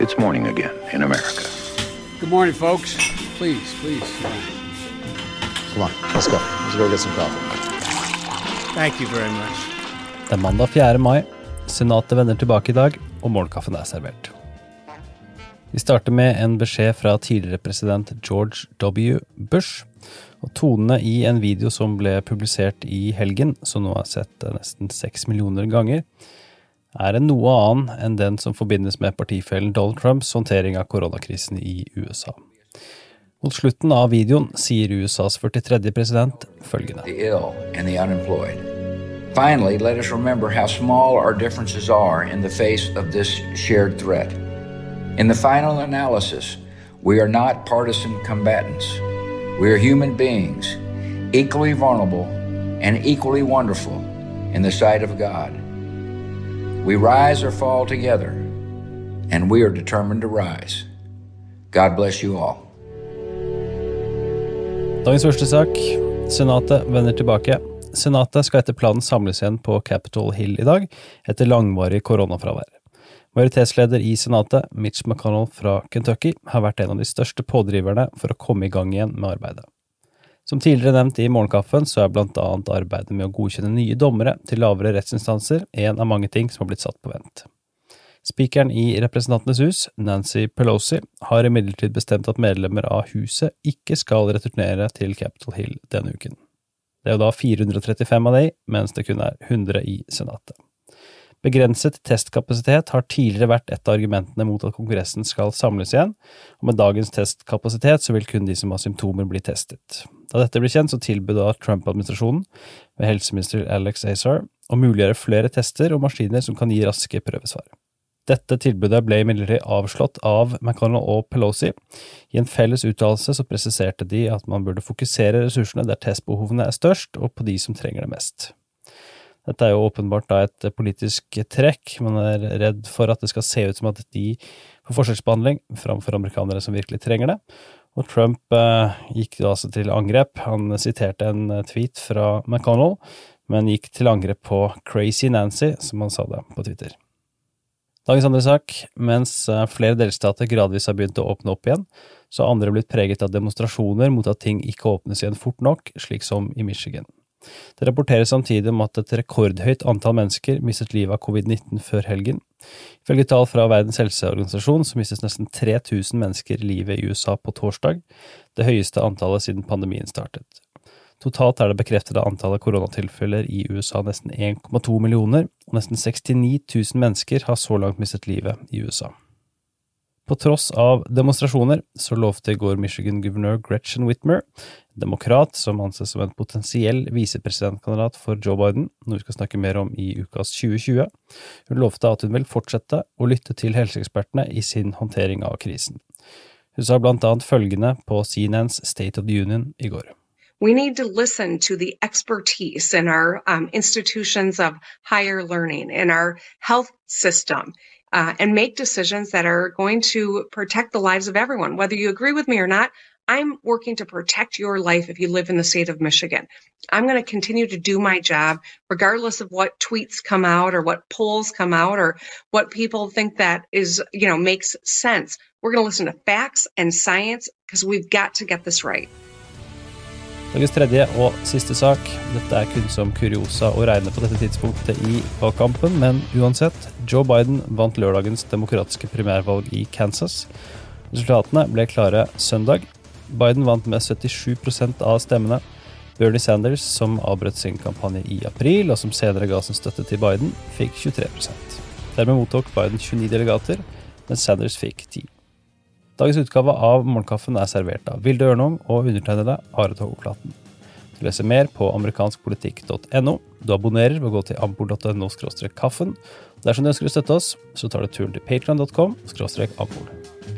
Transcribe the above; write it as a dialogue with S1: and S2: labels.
S1: It's morning again in America.
S2: Good morning, folks. Please, please.
S3: Come on, let's go. Let's go get some coffee.
S2: Thank you very much.
S4: Det er mandag 4. mai. Senatet vender tilbake i dag, og morgenkaffen er servert. Vi starter med en beskjed fra tidligere president George W. Bush. Og tonene i en video som ble publisert i helgen, som nå er sett nesten seks millioner ganger, er en noe annen enn den som forbindes med partifellen Donald Trumps håndtering av koronakrisen i USA. Mot slutten av videoen sier USAs 43. president følgende.
S5: Finally, let us remember how small our differences are in the face of this shared threat. In the final analysis, we are not partisan combatants. We are human beings, equally vulnerable and equally wonderful in the sight of God. We rise or fall together, and we are determined to rise. God bless you all.
S4: Dagens første sak. Senatet vender tilbake. Senatet skal etter planen samles igjen på Capitol Hill i dag, etter langvarig koronafravær. Majoritetsleder i Senatet, Mitch McConnell fra Kentucky, har vært en av de største pådriverne for å komme i gang igjen med arbeidet. Som tidligere nevnt i Morgenkaffen, så er blant annet arbeidet med å godkjenne nye dommere til lavere rettsinstanser en av mange ting som har blitt satt på vent. Spikeren i Representantenes hus, Nancy Pelosi, har imidlertid bestemt at medlemmer av huset ikke skal returnere til Capitol Hill denne uken. Det er jo da 435 av de, mens det kun er 100 i Senatet. Begrenset testkapasitet har tidligere vært et av argumentene mot at Kongressen skal samles igjen, og med dagens testkapasitet så vil kun de som har symptomer bli testet. Da dette ble kjent, så tilbød da Trump-administrasjonen, med helseminister Alex Azar, å muliggjøre flere tester og maskiner som kan gi raske prøvesvar. Dette tilbudet ble imidlertid avslått av McConnell og Pelosi. I en felles uttalelse så presiserte de at man burde fokusere ressursene der testbehovene er størst, og på de som trenger det mest. Dette er jo åpenbart da et politisk trekk. Man er redd for at det skal se ut som at de får forskjellsbehandling framfor amerikanere som virkelig trenger det. Og Trump eh, gikk da altså til angrep. Han siterte en tweet fra McConnell, men gikk til angrep på Crazy Nancy, som han sa det på Twitter. Dagens andre sak. Mens eh, flere delstater gradvis har begynt å åpne opp igjen, så har andre blitt preget av demonstrasjoner mot at ting ikke åpnes igjen fort nok, slik som i Michigan. Det rapporteres samtidig om at et rekordhøyt antall mennesker mistet livet av covid-19 før helgen. Ifølge tall fra Verdens helseorganisasjon så mistes nesten 3000 mennesker livet i USA på torsdag, det høyeste antallet siden pandemien startet. Totalt er det bekreftede antallet koronatilfeller i USA nesten 1,2 millioner, og nesten 69 000 mennesker har så langt mistet livet i USA. På tross av demonstrasjoner så lovte i går Michigan-guvernør Gretchen Whitmer, demokrat som anses som en potensiell visepresidentkandidat for Joe Biden, noe vi skal snakke mer om i ukas 2020, hun lovte at hun vil fortsette å lytte til helseekspertene i sin håndtering av krisen. Hun sa blant annet følgende på CNNs State of the Union i går.
S6: We need to listen to the expertise in our um, institutions of higher learning, in our health system, uh, and make decisions that are going to protect the lives of everyone. Whether you agree with me or not, I'm working to protect your life if you live in the state of Michigan. I'm going to continue to do my job, regardless of what tweets come out or what polls come out or what people think that is, you know, makes sense. We're going to listen to facts and science because we've got to get this right.
S4: Dagens tredje og siste sak. Dette er kun som kuriosa å regne på dette tidspunktet i valgkampen, men uansett, Joe Biden vant lørdagens demokratiske primærvalg i Kansas. Resultatene ble klare søndag. Biden vant med 77% av stemmene. Bernie Sanders, som avbrøt sin kampanje i april, og som senere ga sin støtte til Biden, fikk 23% Dermed mottok Biden 29 delegater, mens Sanders fikk 10. Dagens utgave av Morgenkaffen er servert av Vilde Ørnung og undertegnede Are Togoflaten. Du leser mer på amerikanskpolitikk.no. Du abonnerer ved å gå til ampol.no kaffen. Dersom du ønsker å støtte oss, så tar du turen til patreon.com ampol.